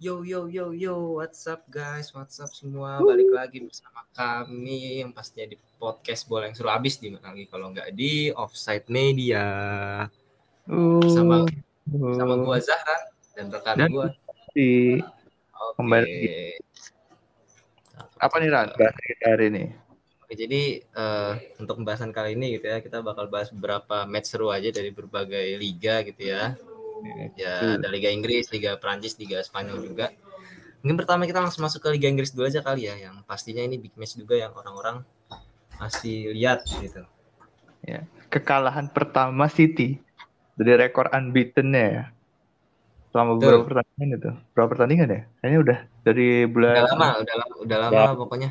Yo yo yo yo, what's up guys? What's up semua? Balik lagi bersama kami yang pastinya di podcast bola yang seru abis di mana lagi kalau nggak di Offside Media. Sama sama gua Zahra dan rekan Dan gua. di Oke. kembali apa nih Ran bahas kita hari ini? Oke, jadi eh, untuk pembahasan kali ini gitu ya, kita bakal bahas beberapa match seru aja dari berbagai liga gitu ya. Ya, ada Liga Inggris, Liga Prancis, Liga Spanyol juga. Mungkin pertama kita langsung masuk ke Liga Inggris dulu aja kali ya, yang pastinya ini big match juga yang orang-orang masih lihat gitu. Kekalahan pertama City dari rekor unbeaten-nya ya. Selama Betul. beberapa pertandingan itu. Berapa pertandingan ya? Kayaknya udah dari bulan Udah lama, udah lama, udah lama Ya. pokoknya.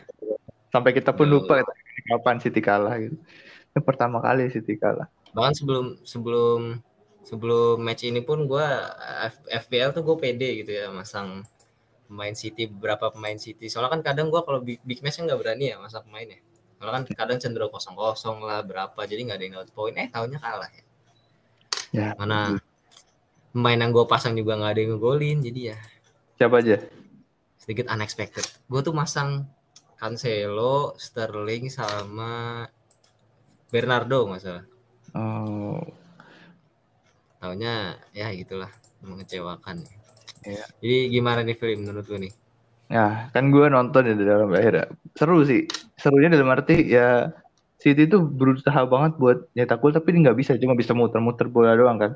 sampai kita pun Udah lupa kita kapan City kalah gitu. Ini pertama kali City kalah. Bahkan sebelum sebelum sebelum match ini pun gua F- FPL tuh gue pede gitu ya masang pemain City beberapa pemain City. Soalnya kan kadang gua kalau big, big match kan nggak berani ya masang pemainnya. Soalnya kan kadang cenderung kosong kosong lah berapa jadi nggak ada yang dapat poin. Eh tahunnya kalah ya. Ya. Mana pemain yang gue pasang juga nggak ada yang ngegolin jadi ya Siapa aja? sedikit unexpected. Gue tuh masang Cancelo, Sterling sama Bernardo nggak salah. Oh, Taunya ya gitulah mengecewakan. Iya. Jadi gimana nih film menurut lu nih? Ya, kan gue nonton ya di dalam akhirnya. Seru sih. Serunya dalam arti ya City tuh berusaha banget buat nyetak gol tapi nggak bisa, cuma bisa muter-muter bola doang kan.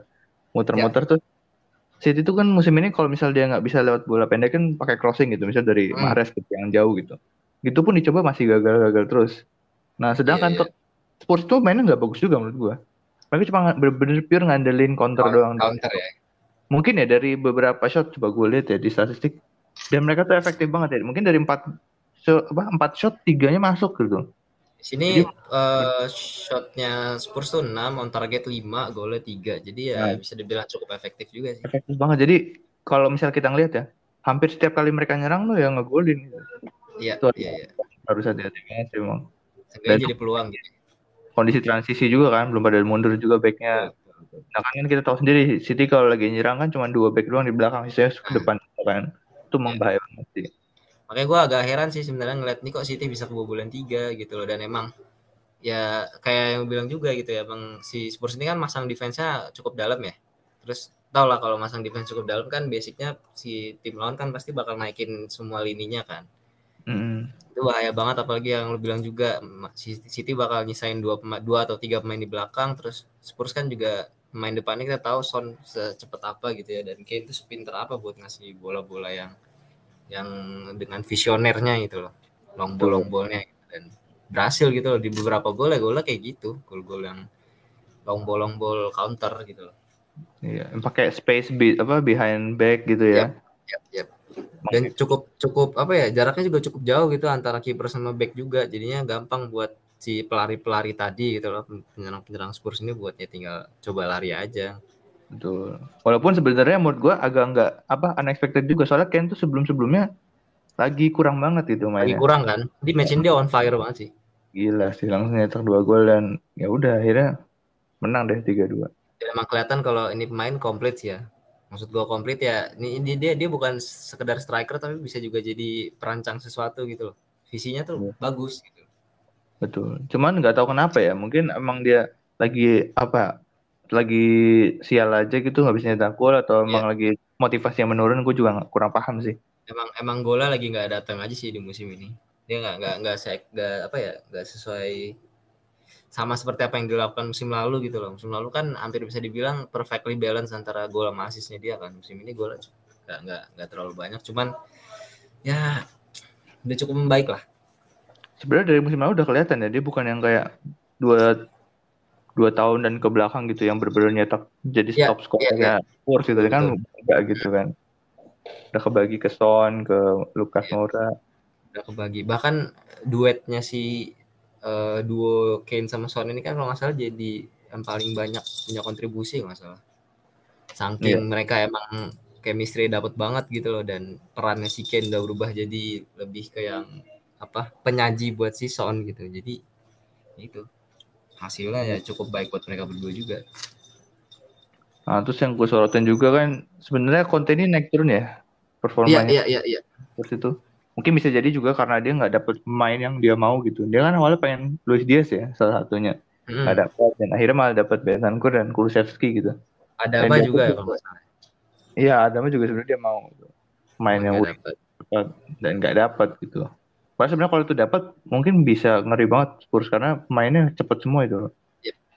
Muter-muter tuh City tuh kan musim ini kalau misal dia nggak bisa lewat bola pendek kan pakai crossing gitu, misal dari Hmm. Mahrez gitu yang jauh gitu. Gitu pun dicoba masih gagal-gagal terus. Nah, sedangkan iya. tuh Spurs tuh mainnya nggak bagus juga menurut gua. Mereka cuma bener-bener pure ngandelin counter doang. Counter ya. Mungkin ya dari beberapa shot coba gue lihat ya di statistik dan mereka tuh efektif banget ya. Mungkin dari empat shot, apa empat shot tiganya masuk gitu. Di sini eh, shotnya Spurs tuh 6, on target 5, golnya 3. Jadi ya Nah. bisa dibilang cukup efektif juga sih. Efektif banget. Jadi kalau misal kita ngeliat ya, hampir setiap kali mereka nyerang lo yang ngegolin. Iya, iya, iya. Harus hati-hati banget sih emang. Seenggaknya Dan- jadi peluang gitu. Kondisi transisi juga kan, belum pada mundur juga backnya. Nah kan kita tahu sendiri, City kalau lagi nyerang kan cuma dua back doang di belakang, sisanya ke depan kan. Itu emang bahaya banget sih. Makanya gue agak heran sih sebenarnya ngeliat nih kok City bisa kebobolan 3 gitu loh dan emang ya kayak yang bilang juga gitu ya Bang si Spurs ini kan masang defense-nya cukup dalam ya. Terus tau lah kalau masang defense cukup dalam kan basicnya si tim lawan kan pasti bakal naikin semua lininya kan. Mm-mm. Itu bahaya banget apalagi yang lu bilang juga City bakal nyisain dua dua atau tiga pemain di belakang terus Spurs kan juga pemain depannya kita tahu Son secepat apa gitu ya dan Kane itu sepinter apa buat ngasih bola-bola yang yang dengan visionernya gitu loh long ball long ballnya gitu. dan berhasil gitu loh di beberapa gol ya golnya kayak gitu gol-gol yang long ball long ball counter gitu loh Iya, pakai space be, apa behind back gitu ya. Yap, yap. Dan cukup cukup apa ya jaraknya juga cukup jauh gitu antara kiper sama back juga. Jadinya gampang buat si pelari-pelari tadi gitu loh penyerang-penyerang Spurs ini buat ya tinggal coba lari aja. Betul. Walaupun sebenarnya menurut gua agak nggak apa unexpected juga. Soalnya Ken tuh sebelum-sebelumnya lagi kurang banget itu lagi mainnya. kurang kan? Di match ini dia on fire banget sih. Gila sih langsung nyetak dua gol dan ya udah akhirnya menang deh 3-2. dan emang kelihatan kalau ini pemain komplit sih ya maksud gua komplit ya ini, dia dia bukan sekedar striker tapi bisa juga jadi perancang sesuatu gitu loh visinya tuh Iya. bagus gitu Betul. Cuman nggak tahu kenapa ya. Mungkin emang dia lagi apa? Lagi sial aja gitu nggak bisa nyetak gol atau emang lagi motivasinya menurun. Gue juga kurang paham sih. emang emang Gola lagi nggak datang aja sih di musim ini dia nggak nggak nggak apa ya nggak sesuai sama seperti apa yang dilakukan musim lalu gitu loh. Musim lalu kan hampir bisa dibilang perfectly balance antara gol sama asisnya dia kan. Musim ini Gola nggak nggak nggak terlalu banyak. Cuman ya udah cukup membaik lah. Sebenarnya dari musim lalu udah kelihatan ya dia bukan yang kayak dua dua tahun dan ke belakang gitu yang benar-benar nyetak jadi Iya, top scorer iya, kayak Spurs gitu kan enggak gitu kan. Udah kebagi ke Son, ke Lucas Iya. Moura. udah kebagi. Bahkan duetnya si eh, duo Kane sama Son ini kan kalau nggak salah jadi yang paling banyak punya kontribusi nggak salah saking mereka emang chemistry dapat banget gitu loh dan perannya si Kane udah berubah jadi lebih ke yang apa penyaji buat si Son gitu jadi itu hasilnya ya cukup baik buat mereka berdua juga Nah, terus yang gue sorotin juga kan sebenarnya konten ini naik turun ya. performanya. Iya, iya, iya, iya. Terus itu mungkin bisa jadi juga karena dia nggak dapet pemain yang dia mau gitu. Dia kan awalnya pengen Luis Diaz ya salah satunya Hmm. nggak dapet dan akhirnya malah dapet Bentancur dan Kulusevski gitu. Ada apa juga ya kalau. Iya Adama juga sebenarnya dia mau gitu. main yang Nggak wing dapet. dan nggak dapet gitu. Padahal sebenarnya kalau itu dapat mungkin bisa ngeri banget Spurs karena pemainnya cepet semua itu.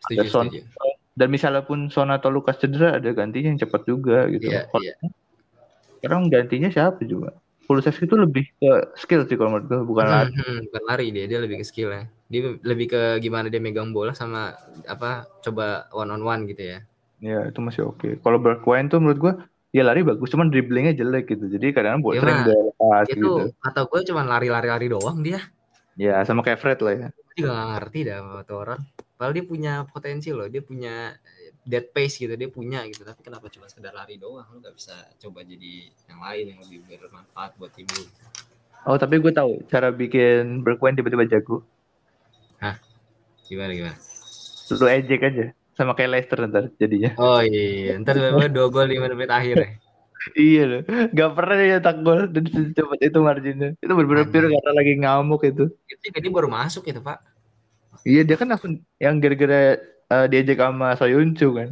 Setuju, Ada Son. setuju. Dan misalnya pun Son atau Lukas cedera ada gantinya yang cepet juga gitu. Iya, Kalau iya. sekarang gantinya siapa juga? Kulusevski itu lebih ke skill sih kalau menurut gue bukan lari. Hmm, hmm, bukan lari dia, dia lebih ke skill ya. Dia lebih ke gimana dia megang bola sama apa coba one on one gitu ya. Ya itu masih oke. Kalau Bergwijn tuh menurut gue dia lari bagus, cuman dribblingnya jelek gitu. Jadi kadang-kadang buat Iya, sering dia lepas gitu. kata gue cuma lari-lari-lari doang dia. Ya sama kayak Fred lah ya. Gue juga gak ngerti dah sama tuh orang. Padahal dia punya potensi loh, dia punya dead pace gitu, dia punya gitu. Tapi kenapa cuma sekedar lari doang? Lu gak bisa coba jadi yang lain yang lebih bermanfaat buat tim lu. Oh tapi gue tahu cara bikin Bergwijn tiba-tiba jago. Gimana gimana? Lu ejek aja sama kayak Leicester ntar jadinya. Oh iya, ntar tiba-tiba dua gol lima menit akhir ya. iya loh, gak pernah dia nyetak gol dan secepat itu marginnya. Itu bener-bener pure karena lagi ngamuk itu. Itu juga dia baru masuk itu pak. Iya dia kan langsung yang gara-gara uh, diajak sama Soyuncu kan.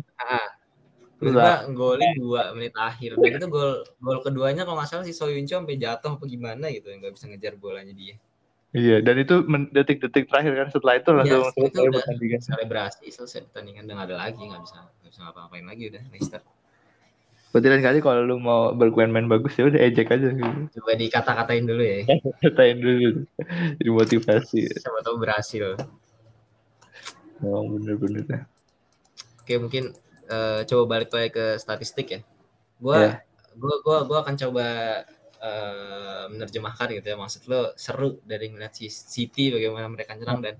Tiba-tiba golin dua menit akhir. Udah gitu gol gol keduanya kalau nggak salah si Soyuncu sampai jatuh apa gimana gitu, nggak bisa ngejar bolanya dia. Iya dan itu detik-detik terakhir kan setelah itu langsung setelah itu selesai pertandingan. Selebrasi selesai pertandingan nggak ada lagi, nggak bisa nggak bisa ngapa-ngapain lagi udah Leicester. Berarti lain kali kalau lu mau Bergwijn main bagus ya udah ejek aja gitu. Coba dikata-katain dulu ya. Katain dulu. Jadi motivasi. Siapa tahu berhasil. Oh bener-bener. dah. Oke mungkin eh, coba balik lagi ke statistik ya. Gua Ya. gua gua gua akan coba eh, menerjemahkan gitu ya. Maksud lo seru dari ngeliat si City bagaimana mereka nyerang dan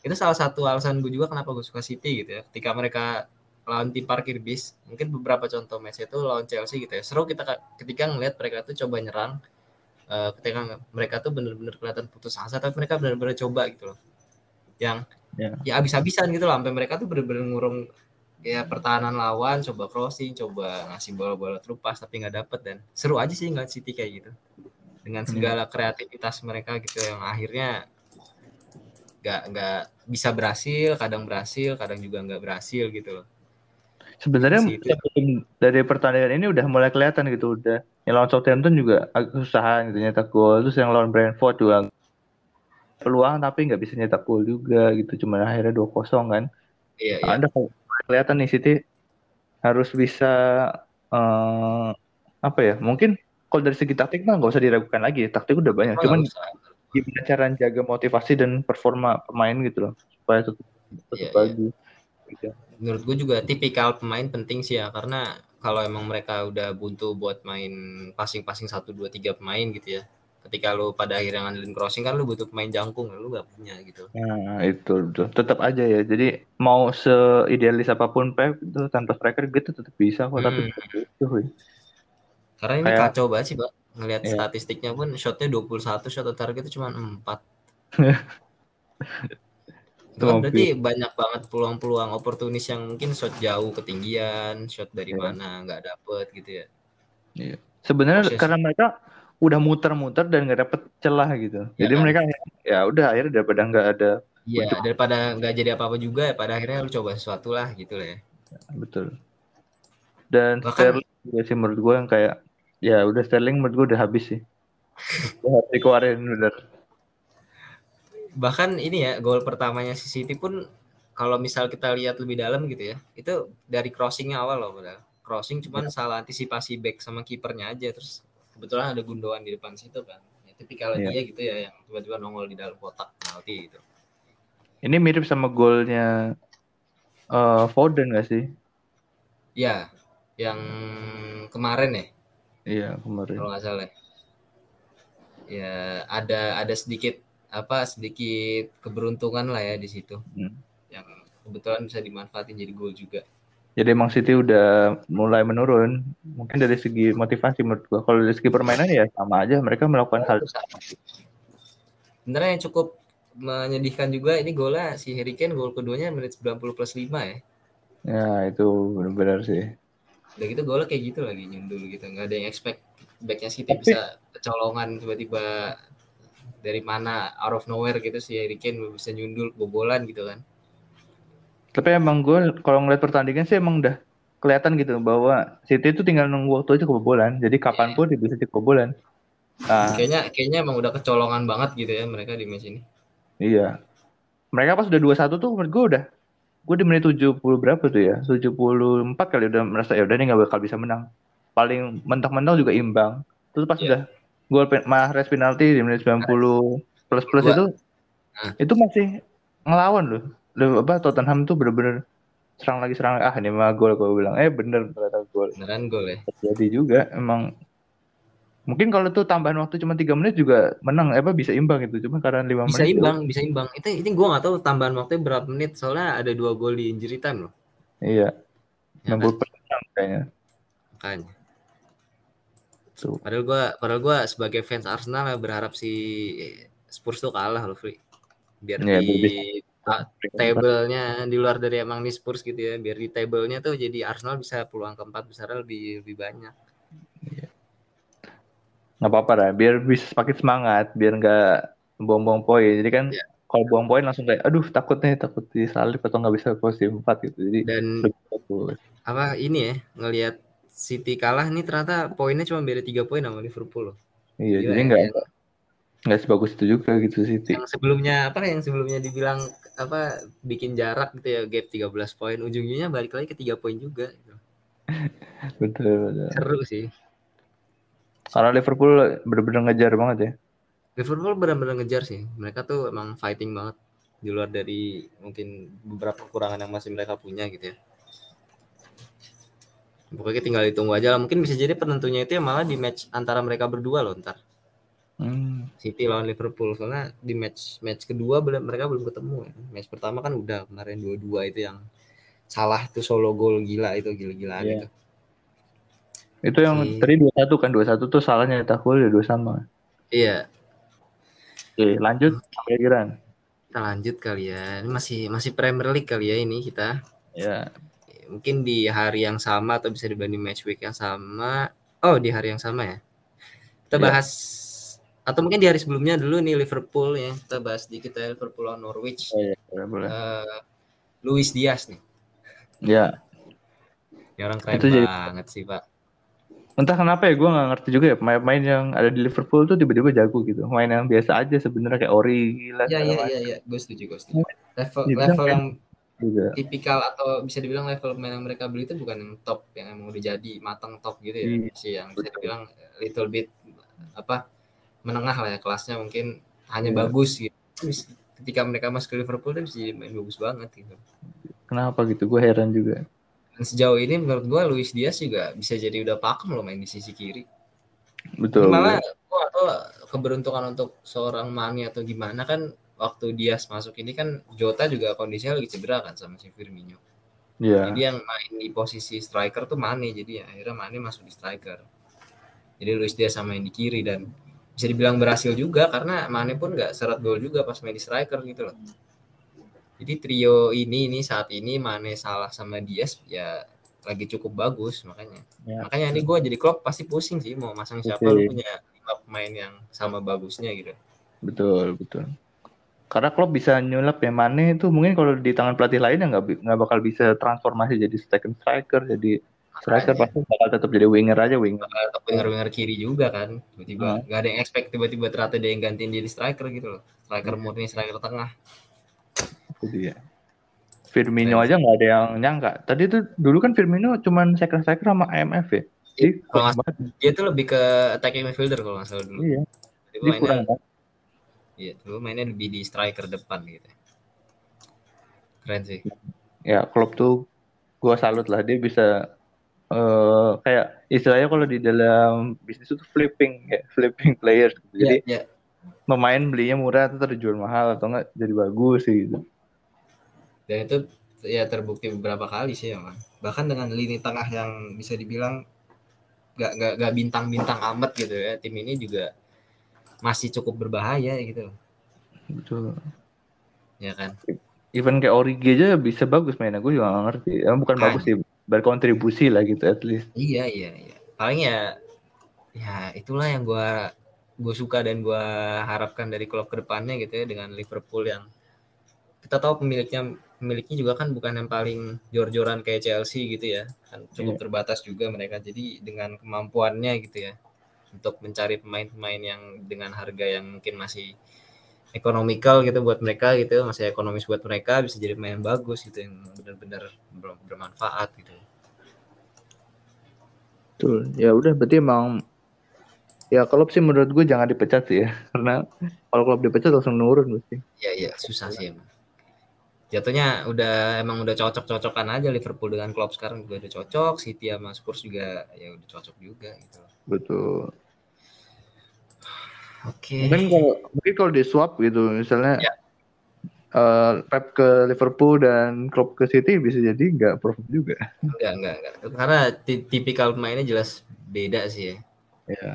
itu salah satu alasan gue juga kenapa gue suka City gitu ya. Ketika mereka lawan tim parkir bis, mungkin beberapa contoh match itu lawan Chelsea gitu ya. Seru kita ketika ngeliat mereka tuh coba nyerang eh, ketika mereka tuh bener-bener kelihatan putus asa tapi mereka bener-bener coba gitu loh. Yang Ya. ya abis-abisan gitu loh sampai mereka tuh bener-bener ngurung ya pertahanan lawan coba crossing coba ngasih bola-bola terupas tapi nggak dapet dan seru aja sih ngeliat City kayak gitu dengan Hmm. segala kreativitas mereka gitu yang akhirnya nggak nggak bisa berhasil kadang berhasil kadang juga nggak berhasil gitu loh Sebenarnya dari pertandingan ini udah mulai kelihatan gitu udah. Yang lawan Southampton juga agak kesusahan gitu nyetak gol. Terus yang lawan Brentford juga peluang tapi nggak bisa nyetak gol juga gitu. Cuma akhirnya 2-0 kan. iya iya Ada kelihatan nih City harus bisa eh, apa ya? Mungkin kalau dari segi taktik mah nggak usah diragukan lagi. Taktik udah banyak. Oh, Cuman gimana cara jaga motivasi dan performa pemain gitu loh supaya tetap tetap Iya, iya. bagus. Gitu. menurut gue juga tipikal pemain penting sih ya karena kalau emang mereka udah buntu buat main passing-passing satu dua tiga pemain gitu ya ketika lu pada akhirnya ngandelin crossing kan lu butuh pemain jangkung lu nggak punya gitu Nah, itu betul. Tetap aja ya. Jadi mau seidealis apa pun Pep itu tanpa striker gitu tetap bisa kok. Tapi Hmm. itu, wih. karena ini Kayak- kacau banget sih pak ngelihat Iya. statistiknya pun shotnya 21 shot target itu cuma 4 itu kan berarti banyak banget peluang-peluang oportunis yang mungkin shot jauh ketinggian shot dari Iya. mana nggak dapet gitu ya Sebenarnya Proses. karena mereka udah muter-muter dan nggak dapet celah gitu. Ya Jadi kan? mereka ya udah akhirnya daripada nggak ada Iya, daripada nggak jadi apa-apa juga ya pada akhirnya lu coba sesuatu lah gitu lah ya. betul. Dan Bahkan- Sterling juga sih menurut gue yang kayak ya udah Sterling menurut gue udah habis sih. Udah harus dikeluarin bener. Bahkan ini ya gol pertamanya si City pun kalau misal kita lihat lebih dalam gitu ya, itu dari crossingnya awal loh padahal. Crossing cuman salah antisipasi back sama kipernya aja terus kebetulan ada gundogan di depan situ kan. Ya, tipikal Iya. dia gitu ya yang tiba-tiba nongol di dalam kotak penalti gitu. Ini mirip sama golnya eh, Foden gak sih? Ya, yang kemarin ya Iya kemarin. kalau nggak salah. ya. Ya ada ada sedikit apa sedikit keberuntungan lah ya di situ Hmm. yang kebetulan bisa dimanfaatin jadi gol juga. Jadi emang City udah mulai menurun. Mungkin dari segi motivasi menurut gua. Kalau dari segi permainan ya sama aja. Mereka melakukan hal Sebenarnya yang cukup menyedihkan juga ini golnya si Harry Kane gol keduanya menit 90 plus 5 ya. Ya itu benar-benar sih. Udah gitu golnya kayak gitu lagi nyundul gitu. nggak ada yang expect backnya City Tapi, bisa kecolongan tiba-tiba dari mana out of nowhere gitu sih Harry Kane bisa nyundul kebobolan gitu kan. Tapi emang gue kalau ngeliat pertandingan sih emang udah kelihatan gitu bahwa City itu tinggal nunggu waktu aja kebobolan. Jadi kapan pun yeah. bisa kebobolan. Nah, kayaknya kayaknya emang udah kecolongan banget gitu ya mereka di match ini. Iya. Mereka pas udah 2-1 tuh menurut gue udah gue di menit 70 berapa tuh ya? 74 kali udah merasa ya udah nih gak bakal bisa menang. Paling mentok-mentok juga imbang. Terus pas yeah. udah gol Mahrez penalti di menit 90 plus plus itu nah. itu masih ngelawan loh. Apa Tottenham tuh bener-bener serang lagi serang ah ini mah gol gue bilang. Eh bener ternyata gol. Beneran gol ya? Jadi juga emang. Mungkin kalau tuh tambahan waktu cuma tiga menit juga menang apa bisa imbang itu cuma karena lima menit bisa imbang itu. bisa imbang. Itu ini gue nggak tahu tambahan waktu berapa menit. Soalnya ada dua gol di injury time loh. Iya. Ya, kan? kayaknya. Makanya. Padahal gue, padahal gue sebagai fans Arsenal berharap si Spurs tuh kalah loh, Free. Biar ya, di table-nya di luar dari emang di Spurs gitu ya, biar di table-nya tuh jadi Arsenal bisa peluang keempat besar lebih lebih banyak. Ya. Nggak apa-apa lah, biar bisa pakai semangat, biar nggak buang-buang poin. Jadi kan ya. kalau buang poin langsung kayak, aduh takut nih, takut disalip atau nggak bisa posisi empat gitu. Jadi dan apa ini ya ngelihat City kalah nih ternyata poinnya cuma beda tiga poin sama Liverpool loh. Iya, Gila, jadi nggak ya. Nggak sebagus itu juga gitu City. Yang sebelumnya apa yang sebelumnya dibilang apa bikin jarak gitu ya gap 13 poin ujungnya balik lagi ke tiga poin juga gitu. betul betul. Seru sih. Karena Liverpool benar-benar ngejar banget ya. Liverpool benar-benar ngejar sih. Mereka tuh emang fighting banget di luar dari mungkin beberapa kekurangan yang masih mereka punya gitu ya. Pokoknya tinggal ditunggu aja lah. Mungkin bisa jadi penentunya itu ya malah di match antara mereka berdua loh ntar. Hmm. City lawan Liverpool soalnya di match match kedua belum mereka belum ketemu ya. Match pertama kan udah kemarin dua-dua itu yang salah tuh solo gol gila itu gila-gilaan yeah. itu. Itu yang si... tadi dua satu kan dua satu tuh salahnya Tahul ya dua sama. Iya. Oke lanjut kira Kita lanjut kali ya. Ini masih masih Premier League kali ya ini kita. Ya mungkin di hari yang sama atau bisa dibanding match week yang sama. Oh, di hari yang sama ya. Kita yeah. bahas atau mungkin di hari sebelumnya dulu nih Liverpool ya. Kita bahas di kita ya, Liverpool lawan Norwich. Oh, iya, boleh. Uh, Luis Diaz nih. Ya. Orang keren Itu banget jadi... sih, Pak. Entah kenapa ya, gue gak ngerti juga ya pemain-pemain yang ada di Liverpool tuh tiba-tiba jago gitu. Main yang biasa aja sebenarnya kayak Ori gila. Iya iya iya iya, gue setuju gue setuju. Level level yang juga. tipikal atau bisa dibilang level pemain yang mereka beli itu bukan yang top yang emang udah jadi matang top gitu ya hmm. sih yang bisa dibilang little bit apa menengah lah ya kelasnya mungkin hanya yeah. bagus gitu. Ketika mereka masuk ke Liverpool itu bisa main bagus banget gitu. Kenapa gitu? Gue heran juga. Dan sejauh ini menurut gue Luis Diaz juga bisa jadi udah pakem loh main di sisi kiri. Betul malah gue atau keberuntungan untuk seorang Mane atau gimana. Kan waktu dia masuk ini kan Jota juga kondisinya lagi cedera kan sama si Firmino. Yeah. Jadi yang main di posisi striker tuh Mane. Jadi ya akhirnya Mane masuk di striker. Jadi Luis dia sama yang di kiri dan bisa dibilang berhasil juga karena Mane pun nggak seret gol juga pas main di striker gitu loh. Jadi trio ini ini saat ini Mane salah sama Diaz ya lagi cukup bagus makanya. Yeah. Makanya ini gue jadi klub pasti pusing sih mau masang siapa okay. lu punya lima pemain yang sama bagusnya gitu. Betul betul karena Klopp bisa nyulap ya Mane itu mungkin kalau di tangan pelatih lain ya nggak nggak bakal bisa transformasi jadi second striker jadi striker pasti bakal tetap jadi winger aja winger tetap winger winger kiri juga kan. Tiba-tiba nggak hmm. ada yang expect tiba-tiba ternyata dia yang gantiin jadi striker gitu loh. Striker hmm. murni striker tengah. Itu dia. Firmino aja nggak ada yang nyangka. Tadi tuh dulu kan Firmino cuman second striker sama IMF ya? Jadi, dia tuh lebih ke attacking midfielder kalau nggak salah dulu. Iya. Dia kurang banget Iya, dulu mainnya lebih di striker depan gitu. Keren sih. Ya, klub tuh gua salut lah dia bisa uh, kayak istilahnya kalau di dalam bisnis itu flipping ya, flipping players. Gitu. Jadi yeah, yeah. pemain belinya murah atau terjual mahal atau enggak jadi bagus sih gitu. Dan itu ya terbukti beberapa kali sih ya, man. Bahkan dengan lini tengah yang bisa dibilang gak, gak, gak bintang-bintang amat gitu ya. Tim ini juga masih cukup berbahaya gitu Betul. Ya kan. Even kayak Origi aja bisa bagus mainnya, gue juga gak ngerti. Ya, bukan kan. bagus sih, berkontribusi lah gitu at least. Iya iya iya. Paling ya ya itulah yang gue gue suka dan gue harapkan dari klub ke depannya gitu ya dengan Liverpool yang kita tahu pemiliknya pemiliknya juga kan bukan yang paling jor-joran kayak Chelsea gitu ya kan cukup yeah. terbatas juga mereka jadi dengan kemampuannya gitu ya untuk mencari pemain-pemain yang dengan harga yang mungkin masih ekonomikal gitu buat mereka gitu masih ekonomis buat mereka bisa jadi pemain bagus gitu yang benar-benar bermanfaat gitu. Betul. Ya udah berarti emang ya kalau sih menurut gue jangan dipecat sih ya karena kalau klub dipecat langsung nurun pasti. Iya iya susah sih emang jatuhnya udah emang udah cocok-cocokan aja Liverpool dengan klub sekarang juga udah cocok, City sama Spurs juga ya udah cocok juga gitu. Betul. Oke. Okay. Mungkin kalau mungkin kalau di swap gitu misalnya ya. uh, Pep ke Liverpool dan klub ke City bisa jadi nggak profit juga. Enggak, enggak, enggak. Karena tipikal pemainnya jelas beda sih ya. Ya.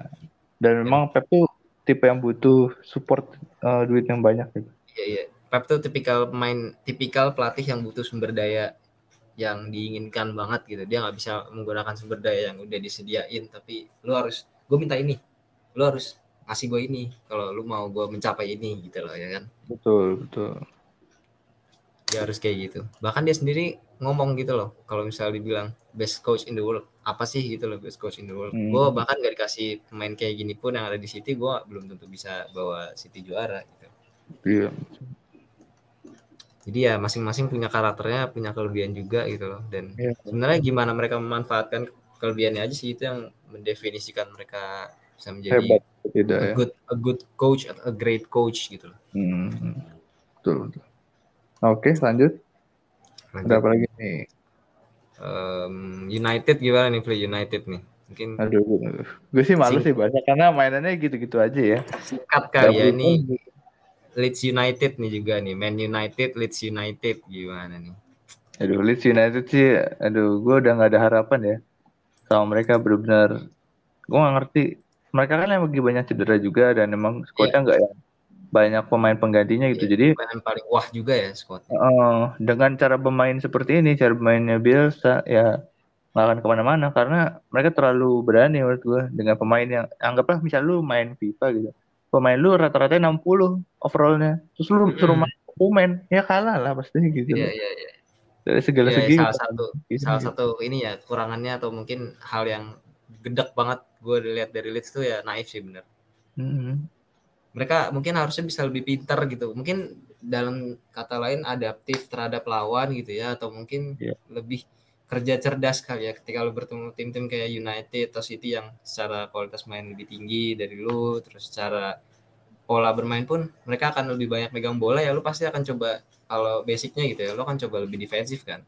Dan ya. memang Pep tuh tipe yang butuh support uh, duit yang banyak gitu. Iya, iya Pep tuh tipikal pemain tipikal pelatih yang butuh sumber daya yang diinginkan banget gitu dia nggak bisa menggunakan sumber daya yang udah disediain tapi lu harus gue minta ini lu harus kasih gue ini kalau lu mau gue mencapai ini gitu loh ya kan? Betul betul. Dia harus kayak gitu. Bahkan dia sendiri ngomong gitu loh kalau misalnya dibilang best coach in the world. Apa sih gitu loh best coach in the world. Hmm. gue bahkan gak dikasih pemain kayak gini pun yang ada di City gue belum tentu bisa bawa City juara gitu. Iya. Jadi ya masing-masing punya karakternya punya kelebihan juga gitu loh. Dan yeah. sebenarnya gimana mereka memanfaatkan kelebihannya aja sih itu yang mendefinisikan mereka bisa menjadi Hebat, tidak, a ya. good a good coach a great coach gitu loh hmm. betul, betul. oke lanjut. lanjut ada apa lagi nih um, United gimana nih play United nih mungkin aduh gue sih malu sih banyak karena mainannya gitu-gitu aja ya singkat kali ya ini Leeds United nih juga nih, Man United, Leeds United gimana nih? Aduh, Leeds United sih, aduh, gue udah nggak ada harapan ya sama mereka benar-benar. Gue nggak ngerti. Mereka kan lagi banyak cedera juga dan emang squadnya nggak yeah. yang banyak pemain penggantinya gitu. Yeah, Jadi yang paling wah juga ya squad. Uh, dengan cara bermain seperti ini, cara bermainnya biasa ya nggak akan ke mana-mana karena mereka terlalu berani menurut gue dengan pemain yang anggaplah misal lu main FIFA gitu pemain lu rata-rata 60 overallnya terus lu suruh main pemain ya kalah lah pasti gitu iya iya iya dari segala yeah, segi salah satu gitu. salah satu ini ya kekurangannya atau mungkin hal yang gedek banget gue lihat dari Leeds tuh ya naif sih bener mm-hmm. mereka mungkin harusnya bisa lebih pintar gitu mungkin dalam kata lain adaptif terhadap lawan gitu ya atau mungkin yeah. lebih kerja cerdas kali ya ketika lu bertemu tim-tim kayak United atau City yang secara kualitas main lebih tinggi dari lu terus secara pola bermain pun mereka akan lebih banyak megang bola ya lu pasti akan coba kalau basicnya gitu ya lu akan coba lebih defensif kan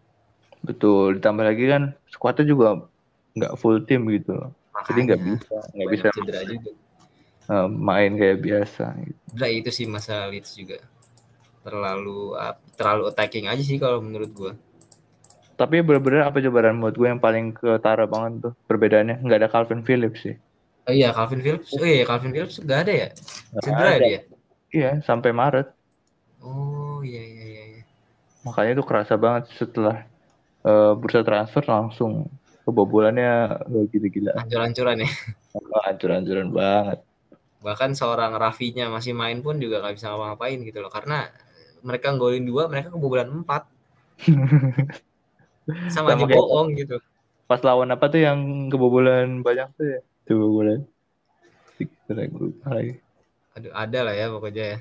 betul ditambah lagi kan squadnya juga nggak full tim gitu Makanya, jadi nggak bisa nggak bisa cedera juga uh, main kayak biasa gitu. Nah, itu sih masalah Leeds juga terlalu uh, terlalu attacking aja sih kalau menurut gua tapi bener-bener apa cobaran buat gue yang paling ketara banget tuh perbedaannya nggak ada Calvin Phillips sih. Oh iya Calvin Phillips. Oh iya Calvin Phillips nggak ada ya? Cedera ya dia? Iya sampai Maret. Oh iya iya iya. iya. Makanya itu kerasa banget setelah uh, bursa transfer langsung kebobolannya gila-gila. Hancur-hancuran ya. Hancur-hancuran banget. Bahkan seorang Rafinya masih main pun juga nggak bisa ngapa-ngapain gitu loh karena mereka golin dua, mereka kebobolan empat. sama, sama aja bohong gitu pas lawan apa tuh yang kebobolan banyak tuh ya kebobolan aduh ada lah ya pokoknya ya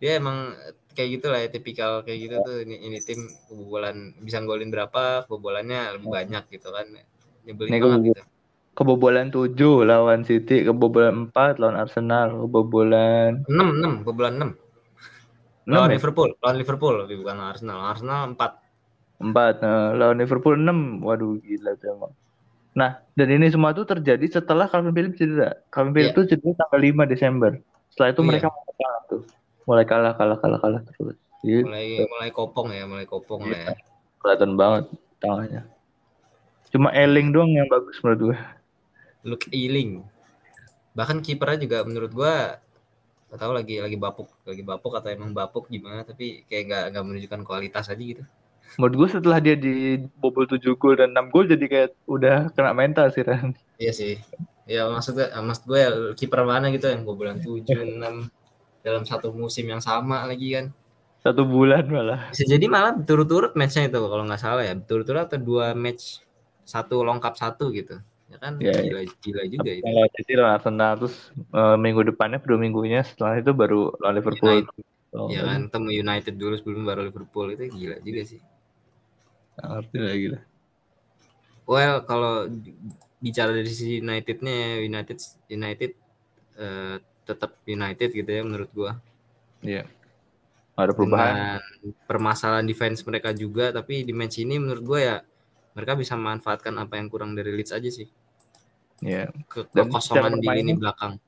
dia emang kayak gitu lah ya tipikal kayak gitu tuh ini, ini tim kebobolan bisa golin berapa kebobolannya lebih banyak gitu kan nyebelin ini banget gitu kebobolan 7 lawan City, kebobolan 4 lawan Arsenal, kebobolan 6 6, kebobolan 6. Lawan ya? Liverpool, lawan Liverpool lebih bukan Arsenal. Arsenal 4 Empat. Nah, lawan Liverpool enam. Waduh gila tuh emang. Nah, dan ini semua tuh terjadi setelah Calvin Phillips cedera. Calvin Phillips yeah. tuh cedera tanggal 5 Desember. Setelah itu mereka yeah. mulai kalah tuh. Mulai kalah, kalah, kalah, kalah terus. Gitu. Mulai mulai kopong ya, mulai kopong lah ya. Kelihatan banget tangannya. Cuma Eling doang yang bagus menurut gue. Luke Eling. Bahkan kipernya juga menurut gue gak tahu lagi lagi bapuk lagi bapuk atau emang bapuk gimana tapi kayak nggak nggak menunjukkan kualitas aja gitu menurut gue setelah dia di bobol 7 gol dan 6 gol jadi kayak udah kena mental sih Ran. Iya sih. Ya maksudnya maksud gue ya kiper mana gitu yang bilang 7 6 dalam satu musim yang sama lagi kan. Satu bulan malah. Bisa jadi malah turut-turut matchnya itu kalau nggak salah ya. Turut-turut atau dua match satu lengkap satu gitu. Ya kan Ya, gila, gila juga itu. Kalau City lawan Arsenal terus eh, minggu depannya dua minggunya setelah itu baru lawan Liverpool. Oh, Ya kan temu United dulu sebelum baru Liverpool itu gila juga sih. ngerti lah gila. Well, kalau bicara dari sisi United-nya ya, United United eh, tetap United gitu ya menurut gua. Iya. Nggak ada perubahan. Dengan permasalahan defense mereka juga, tapi di match ini menurut gua ya mereka bisa memanfaatkan apa yang kurang dari Leeds aja sih. Iya. Ke Dan kekosongan di lini belakang.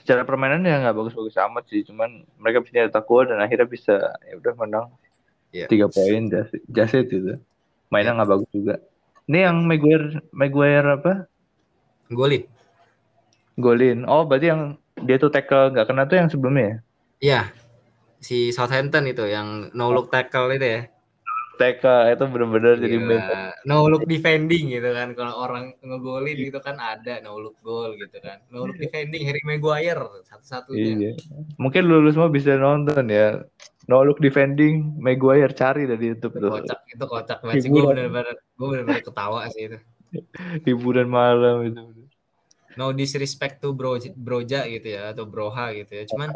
Secara permainan ya nggak bagus-bagus amat sih, cuman mereka bisa nyetak gol dan akhirnya bisa ya udah menang Iya. tiga poin just, just it gitu. Mainnya nggak bagus juga. Ini yang Maguire Maguire apa? Golin. Golin. Oh, berarti yang dia tuh tackle nggak kena tuh yang sebelumnya ya? Iya. Si Southampton itu yang no look tackle itu ya. Tackle itu bener-bener jadi main. No look defending gitu kan. Kalau orang ngegolin gitu kan ada no look goal gitu kan. No look defending Harry Maguire satu-satunya. Iya. Mungkin lulus semua bisa nonton ya. No look defending Maguire cari dari YouTube Itu tuh. kocak, itu kocak match gue bener-bener gue bener-bener ketawa sih itu. Hiburan malam itu. No disrespect to bro Broja gitu ya atau Broha gitu ya. Cuman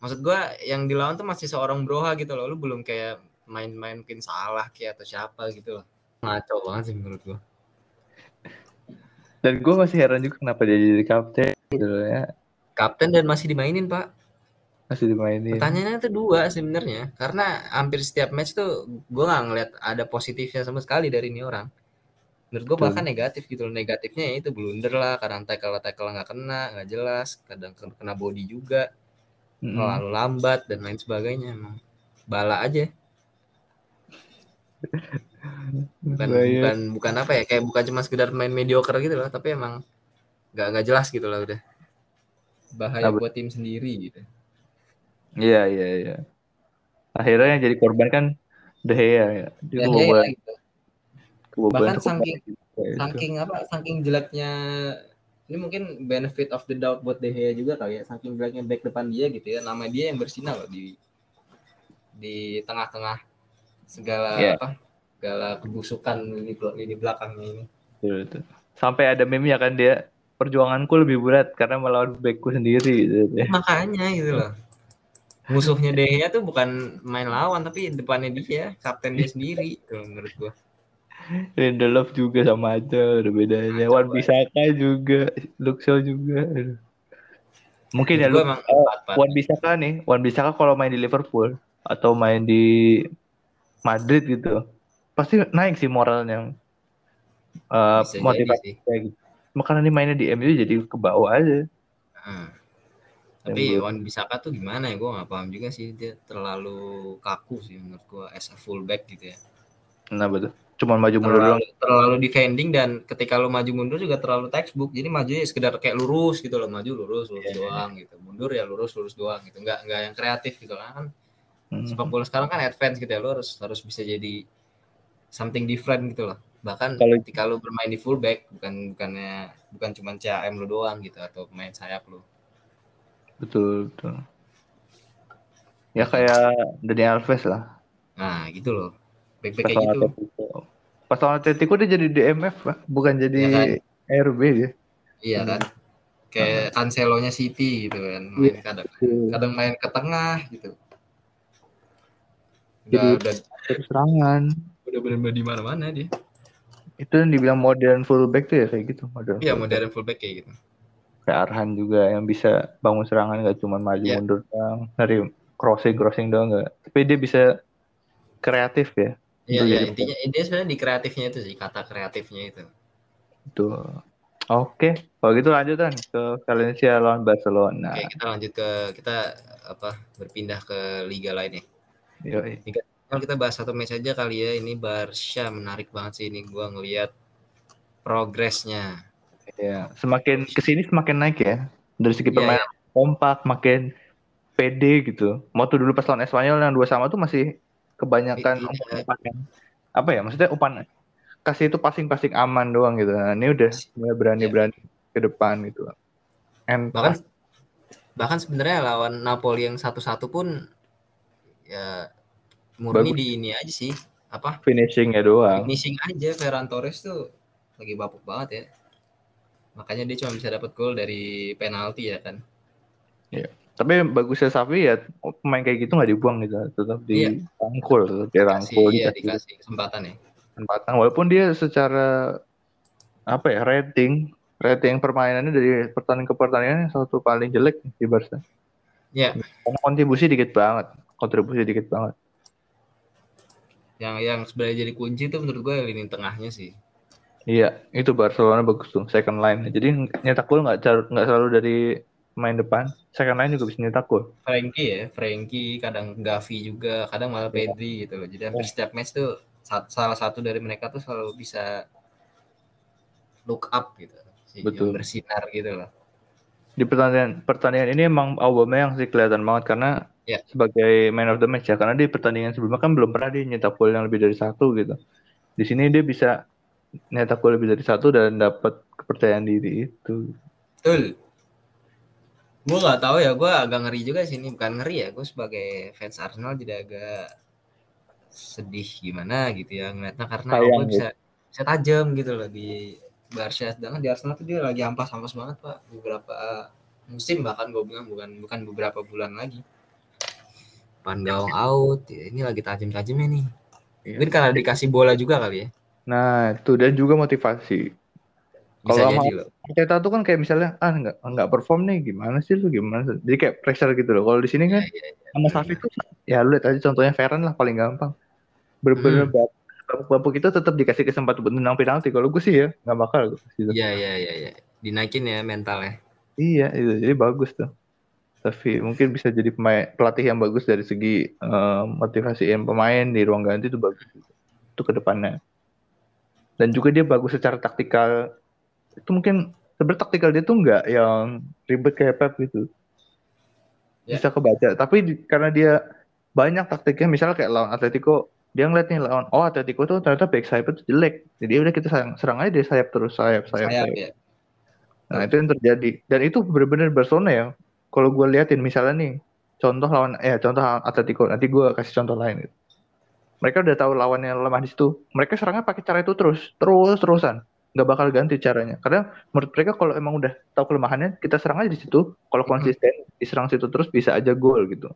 maksud gua yang dilawan tuh masih seorang Broha gitu loh. Lu belum kayak main-main mungkin salah kayak atau siapa gitu loh. Ngaco banget sih menurut gua. Dan gue masih heran juga kenapa dia jadi kapten gitu loh ya. Kapten dan masih dimainin, Pak. Masih dimainin. Pertanyaannya tuh dua sebenarnya. Karena hampir setiap match tuh gua nggak ngeliat ada positifnya sama sekali dari ini orang. Menurut Betul. bahkan negatif gitu loh. Negatifnya ya itu blunder lah, kadang tackle tackle nggak kena, nggak jelas, kadang kena body juga. Terlalu lambat dan lain sebagainya emang bala aja bukan Bahaya. bukan bukan apa ya kayak bukan cuma sekedar main mediocre gitu loh tapi emang nggak nggak jelas gitu lah udah bahaya Apa? buat tim sendiri gitu Iya iya iya. Akhirnya yang jadi korban kan De Gea ya. Dia gitu. Kebobolan bahkan saking- banyak juga itu. saking apa saking jeleknya ini mungkin benefit of the doubt buat De Gea juga kali ya saking jeleknya back depan dia gitu ya nama dia yang bersinar loh di di tengah-tengah segala Iya. apa segala kebusukan lini, lini belakangnya ini. Sampai ada meme ya kan dia perjuanganku lebih berat karena melawan backku sendiri gitu. ya. makanya gitu loh musuhnya De Gea tuh bukan main lawan tapi depannya dia kapten dia sendiri tuh menurut gua Lindelof juga sama aja ada bedanya. Wan Bisaka juga, Luxo juga. Aduh. Mungkin ya lu emang. Wan Bisaka nih, Wan Bisaka kalau main di Liverpool atau main di Madrid gitu, pasti naik sih moralnya. Uh, motivasi kayak gitu. Makanya nih mainnya di MU jadi ke bawah aja. Heeh. tapi Yang Wan Bisaka tuh gimana ya gua nggak paham juga sih dia terlalu kaku sih menurut gua as a fullback gitu ya Nah betul. Cuman maju mundur doang. terlalu, terlalu defending dan ketika lu maju mundur juga terlalu textbook jadi maju ya sekedar kayak lurus gitu loh maju lurus lurus Iya. doang gitu mundur ya lurus lurus doang gitu nggak nggak yang kreatif gitu lah kan Hmm. sepak bola sekarang kan advance gitu ya lu harus harus bisa jadi something different gitu loh bahkan Kalau- ketika lu bermain di fullback bukan bukannya bukan cuma CAM lu doang gitu atau pemain sayap lu Betul, betul. Ya kayak Dani Alves lah. nah gitu loh back back Pas kayak gitu Atletico. Pas lawan Atletico dia jadi DMF, Pak. bukan jadi Iya kan? RB dia. iya kan kayak Cancelo-nya City gitu kan main kadang kadang main ke tengah gitu udah Jadi- udah serangan. udah benar-benar di mana-mana dia Itu yang dibilang modern fullback tuh ya kayak gitu. Modern iya fullback. modern fullback kayak gitu Kayak Arhan juga yang bisa bangun serangan gak cuma maju Iya. mundur doang. Dari crossing crossing doang gak. Tapi dia bisa kreatif ya. Iya Itu iya jadi intinya intinya sebenarnya di kreatifnya itu sih kata kreatifnya itu Betul. Oke, kalau gitu lanjut kan ke Valencia lawan Barcelona. oke kita lanjut ke kita apa berpindah ke liga lain ya Yoi. Kalau kita bahas satu match aja kali ya ini Barsha menarik banget sih ini gua ngelihat progresnya Ya, semakin ke sini semakin naik ya. Dari segi Iya, permainan kompak, makin pede gitu. Mau tuh dulu pas lawan Espanyol yang dua sama tuh masih kebanyakan Iya. umpan-umpan. Apa ya? Maksudnya umpan kasih itu passing-passing aman doang gitu. Nah, ini udah mulai berani-berani ke depan gitu. And bahkan bahkan sebenarnya lawan Napoli yang satu-satu pun ya murni Bagus. di ini aja sih apa finishingnya doang. finishing aja Ferran Torres tuh lagi bapuk banget ya makanya dia cuma bisa dapat gol dari penalti ya kan Tapi bagusnya Safi ya pemain kayak gitu nggak dibuang gitu, tetap Iya. dirangkul, tetap dirangkul, Kasih, iya, dikasih dikasih kesempatan ya kesempatan. Walaupun dia secara apa ya rating rating permainannya dari pertandingan ke pertandingan satu paling jelek di Barca. ya Karena kontribusi dikit banget, kontribusi dikit banget. yang yang sebenarnya jadi kunci tuh menurut gue lini tengahnya sih Iya, itu Barcelona bagus tuh second line. Jadi nyetak gol nggak nggak selalu dari main depan, second line juga bisa nyetak gol. Frankie ya Frankie kadang Gavi juga kadang malah Pedri gitu jadi hampir setiap match tuh sa- salah satu dari mereka tuh selalu bisa look up gitu si Betul. yang bersinar gitu loh Di pertandingan pertandingan ini emang Aubameyang sih kelihatan banget karena Iya. sebagai man of the match ya. Karena di pertandingan sebelumnya kan belum pernah dia nyetak gol yang lebih dari satu gitu. Di sini dia bisa nyetak gol lebih dari satu dan dapat kepercayaan diri itu. betul gue nggak tahu ya gue agak ngeri juga sih ini. Bukan ngeri ya gue sebagai fans Arsenal jadi agak sedih gimana gitu ya ngeliatnya. Karena Sayang Aubameyang bisa bisa tajam gitu loh di Barca. Sedangkan di Arsenal tuh dia lagi ampas-ampas banget pak. Beberapa musim bahkan gue bilang bukan bukan beberapa bulan lagi. Gaal out ya, ini lagi tajam-tajamnya nih. Iya. mungkin karena dikasih bola juga kali ya. Nah, itu dan juga motivasi. Kalau sama- Arteta tuh kan kayak misalnya ah nggak nggak perform nih gimana sih lu gimana sih? jadi kayak pressure gitu loh. Kalau di sini kan Iya, iya, iya. sama Safi tuh ya lu lihat aja contohnya Ferran lah paling gampang. Bener-bener Hmm. babak-babak itu tetap dikasih kesempatan buat menang penalti. Kalau gue sih ya nggak bakal iya iya iya iya. Dinaikin ya mentalnya. Iya itu jadi bagus tuh. Tapi mungkin bisa jadi pemain pelatih yang bagus dari segi eh, motivasiin pemain di ruang ganti itu bagus itu ke depannya. Dan juga dia bagus secara taktikal itu mungkin sebenarnya taktikal dia tuh nggak yang ribet kayak Pep gitu Ya. bisa kebaca tapi di- karena dia banyak taktiknya misalnya kayak lawan Atletico dia ngeliat nih lawan oh Atletico tuh ternyata back sayap itu jelek jadi udah kita serang, serang aja dari sayap terus sayap sayap, sayap sayap. ya Nah itu yang terjadi dan itu benar-benar Barcelona ya. Kalau gue liatin misalnya nih contoh lawan eh contoh Atletico nanti gue kasih contoh lain. Gitu. Mereka udah tahu lawannya lemah di situ. Mereka serangnya pakai cara itu terus terus terusan nggak bakal ganti caranya. Karena menurut mereka kalau emang udah tahu kelemahannya kita serang aja di situ. Kalau konsisten diserang situ terus bisa aja gol gitu.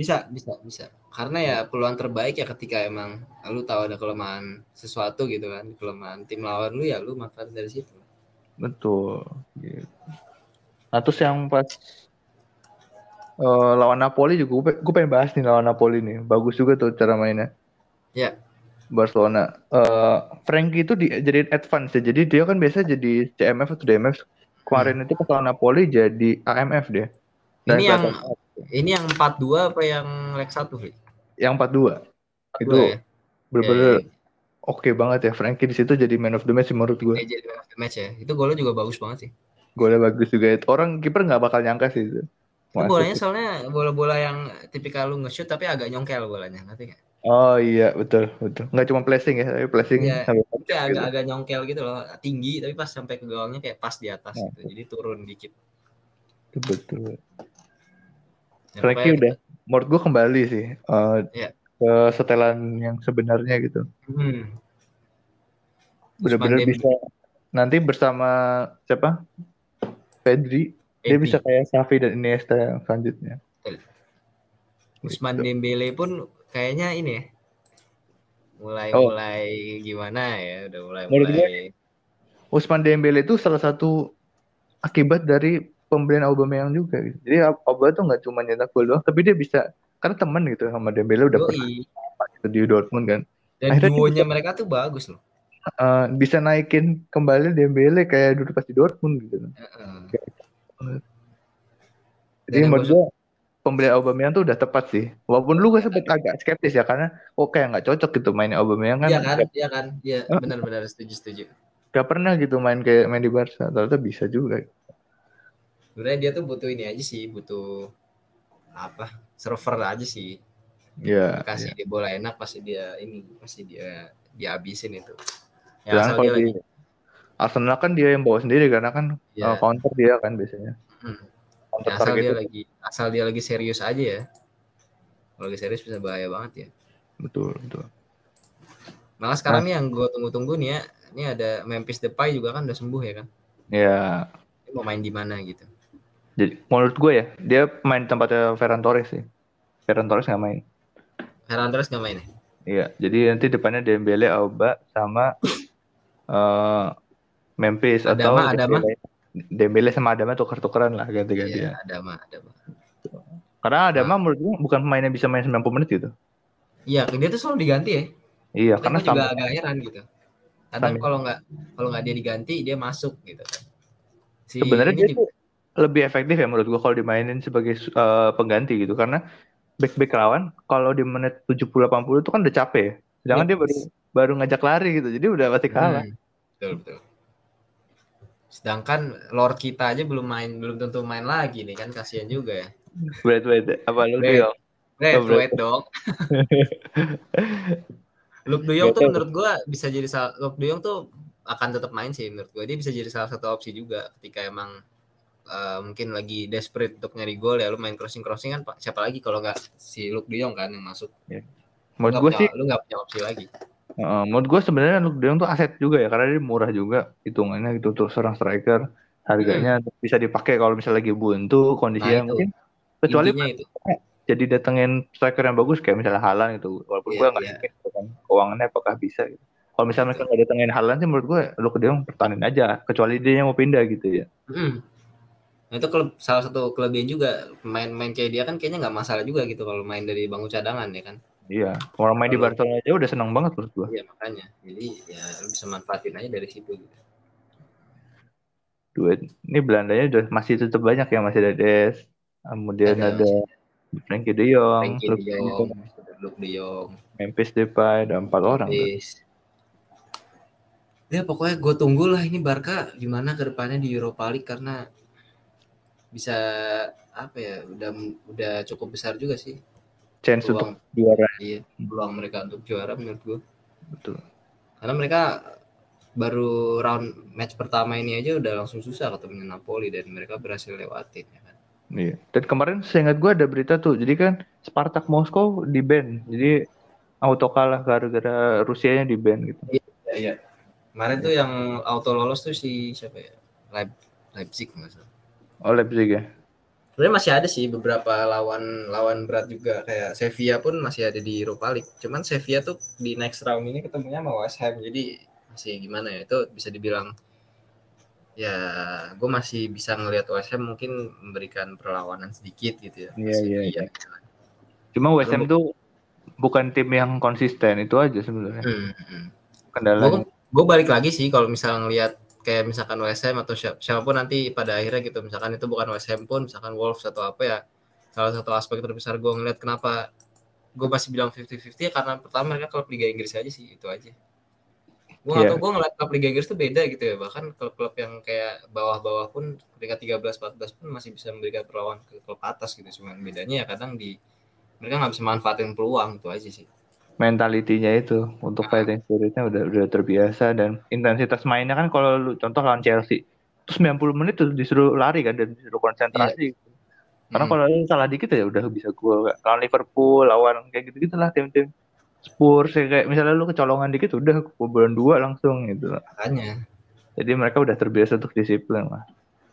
bisa bisa bisa karena ya peluang terbaik ya ketika emang lu tahu ada kelemahan sesuatu gitu kan kelemahan tim lawan lu ya lu manfaat dari situ Betul. Gitu. Nah terus yang pas eh, lawan Napoli juga gue pengen bahas nih lawan Napoli nih. Bagus juga tuh cara mainnya. Ya. Barcelona. Eh Frankie itu di, jadi advance ya. Jadi dia kan biasa jadi CMF atau DMF. Kemarin itu pas lawan Napoli jadi AMF dia. Dan ini yang kelihatan- ini yang 42 apa yang leg 1 Fli? yang 42 itu 42 ya? bener-bener Ya, oke banget ya Frankie di situ jadi man of the match menurut gue. ya, jadi man of the match ya. Itu golnya juga bagus banget sih. Golnya bagus juga itu. Orang kiper nggak bakal nyangka sih itu. Itu bolanya soalnya bola-bola yang tipikal lu nge-shoot tapi agak nyongkel bolanya, ngerti nggak? Oh iya betul betul. Nggak cuma placing ya, tapi placing Iya. sampai Itu kayak agak agak nyongkel gitu loh, tinggi tapi pas sampai ke gawangnya kayak pas di atas Nah. gitu. Jadi turun dikit. betul. betul. Ya, Frankie udah menurut gue kembali sih eh, Iya. ke setelan yang sebenarnya gitu. Hmm. Benar-benar bisa nanti bersama siapa? Pedri, dia Dembele. bisa kayak Xavi dan Iniesta yang selanjutnya. Usman Gitu. Dembele pun kayaknya ini ya. Mulai Oh. mulai gimana ya, udah mulai Menurut mulai. Usman Dembele itu salah satu akibat dari pembelian Aubameyang juga. Gitu. Jadi Aubameyang tuh nggak cuma nyetak gol doang, tapi dia bisa karena teman gitu sama Dembele udah pernah Yoi. gitu di Dortmund kan. Dan Akhirnya duonya mereka tuh bagus loh. Eh, bisa naikin kembali Dembele kayak dulu pas di Dortmund gitu. Heeh. Jadi Dan yang menurut gue pembelian Aubameyang tuh udah tepat sih. Walaupun lu gue sempet agak skeptis ya karena kok kayak nggak cocok gitu mainnya Aubameyang kan. Iya kan? Iya kan? Iya, benar-benar setuju setuju. gak pernah gitu main kayak main di Barca. Ternyata bisa juga. Sebenarnya dia tuh butuh ini aja sih, butuh apa? Server aja sih. Ya. Kasih dia bola enak pasti dia ini, pasti dia dihabisin itu. Ya Jangan kalau dia di lagi Arsenal kan dia yang bawa sendiri karena kan Iya. uh, counter dia kan biasanya. Hmm. Ya, asal target dia lagi asal dia lagi serius aja ya. Kalau lagi serius bisa bahaya banget ya. Betul, betul. Malah sekarang nih yang gue tunggu-tunggu nih ya, ini ada Memphis Depay juga kan udah sembuh ya kan. Ya, Dia mau main di mana gitu. jadi menurut gue ya, dia main tempatnya Ferran Torres sih. Ferran Torres nggak main. Ferran Torres nggak main ya? Iya, jadi nanti depannya Dembele, Auba, sama eh Memphis Adama, atau Adama. Dembele. Dembele sama Adama tuker-tukeran lah ganti-gantian. Iya, ada mah, ada mah. Karena Nah. Adama menurut gue bukan pemain yang bisa main 90 menit gitu. Iya, dia tuh selalu diganti ya. Iya, Karena karena juga sama agak heran gitu. Kadang kalau nggak kalau nggak dia diganti dia masuk gitu kan. Si sebenarnya dia juga- lebih efektif ya menurut gue kalau dimainin sebagai eh, pengganti gitu karena back-back lawan kalau di menit 70 80 itu kan udah capek ya. Sedangkan Iya. dia baru baru ngajak lari gitu. Jadi udah pasti kalah. Hmm, betul betul. Sedangkan Lord kita aja belum main, belum tentu main lagi nih kan kasihan juga ya. Wait, wait. Apa lu Wait. Dio? Wait, Oh, wait dong. Luke De Jong tuh menurut gua bisa jadi Luke De Jong tuh akan tetap main sih menurut gua. Dia bisa jadi salah satu opsi juga ketika emang eh, mungkin lagi desperate untuk nyari gol ya lu main crossing crossing kan siapa lagi kalau nggak si Luke De Jong kan yang masuk. Menurut Nggak gue punya- sih, lu nggak punya opsi lagi. Eh, menurut gue sebenarnya Luke De Jong tuh aset juga ya karena dia murah juga hitungannya gitu untuk seorang striker. Harganya bisa dipakai kalau misalnya lagi buntu kondisinya Nah, mungkin kecuali itu. jadi datengin striker yang bagus kayak misalnya Halan gitu walaupun Iya, gue nggak iya. yakin gitu kan keuangannya apakah bisa gitu. kalau misalnya mereka nggak datengin Halan sih menurut gue lu ke dia pertahanin aja kecuali dia yang mau pindah gitu ya Mm. Nah, itu klub salah satu kelebihan juga main-main kayak dia kan kayaknya nggak masalah juga gitu kalau main dari bangku cadangan ya kan. Iya orang main di Barcelona aja udah seneng banget menurut gue Iya makanya. Jadi ya lu bisa manfaatin aja dari situ gitu. duit ini Belandanya udah masih tetap banyak ya masih ada Des kemudian Ada. ada Frankie De Jong Frankie De Jong, Luke De Jong, Memphis Depay ada empat orang. Davis. Ya pokoknya gue tunggu lah ini Barca gimana ke depannya di Europa League karena bisa apa ya udah udah cukup besar juga sih chance peluang untuk juara iya, peluang mereka untuk juara menurut gue betul karena mereka baru round match pertama ini aja udah langsung susah ketemu Napoli dan mereka berhasil lewatin ya kan. Iya. Dan kemarin seingat gue ada berita tuh. Jadi kan Spartak Moskow di ban. Jadi auto kalah gara-gara Rusianya di ban gitu. Iya, iya. Kemarin tuh yang auto lolos tuh si siapa ya? Leip Leipzig nggak salah. Oh Leipzig ya. Sebenarnya masih ada sih beberapa lawan lawan berat juga kayak Sevilla pun masih ada di Europa League. Cuman Sevilla tuh di next round ini ketemunya sama West Ham. Jadi masih gimana ya? Itu bisa dibilang ya gue masih bisa ngelihat West Ham mungkin memberikan perlawanan sedikit gitu ya. Iya, iya, Sevilla. Cuma West Ham tuh bukan tim yang konsisten itu aja sebenarnya. Hmm, hmm. Kendalanya. gue balik lagi sih kalau misalnya ngelihat kayak misalkan West Ham atau siapa, siapa pun nanti pada akhirnya gitu misalkan itu bukan West Ham pun misalkan Wolves atau apa ya salah satu aspek terbesar gue ngelihat kenapa gue masih bilang 50-50 ya karena pertama mereka klub Liga Inggris aja sih itu aja gue nggak Iya. tau gue ngeliat klub Liga Inggris tuh beda gitu ya bahkan klub-klub yang kayak bawah-bawah pun peringkat 13-14 pun masih bisa memberikan perlawanan ke klub atas gitu cuman bedanya ya kadang di mereka nggak bisa manfaatin peluang itu aja sih mentalitinya itu untuk fighting spiritnya udah udah terbiasa dan intensitas mainnya kan kalau lu contoh lawan Chelsea terus 90 menit tuh disuruh lari kan dan disuruh konsentrasi karena Hmm. kalau lu salah dikit ya udah bisa gol lawan Liverpool lawan kayak gitu gitulah tim-tim Spurs ya, kayak misalnya lu kecolongan dikit udah kebobolan dua langsung gitu. Makanya. Jadi mereka udah terbiasa untuk disiplin lah.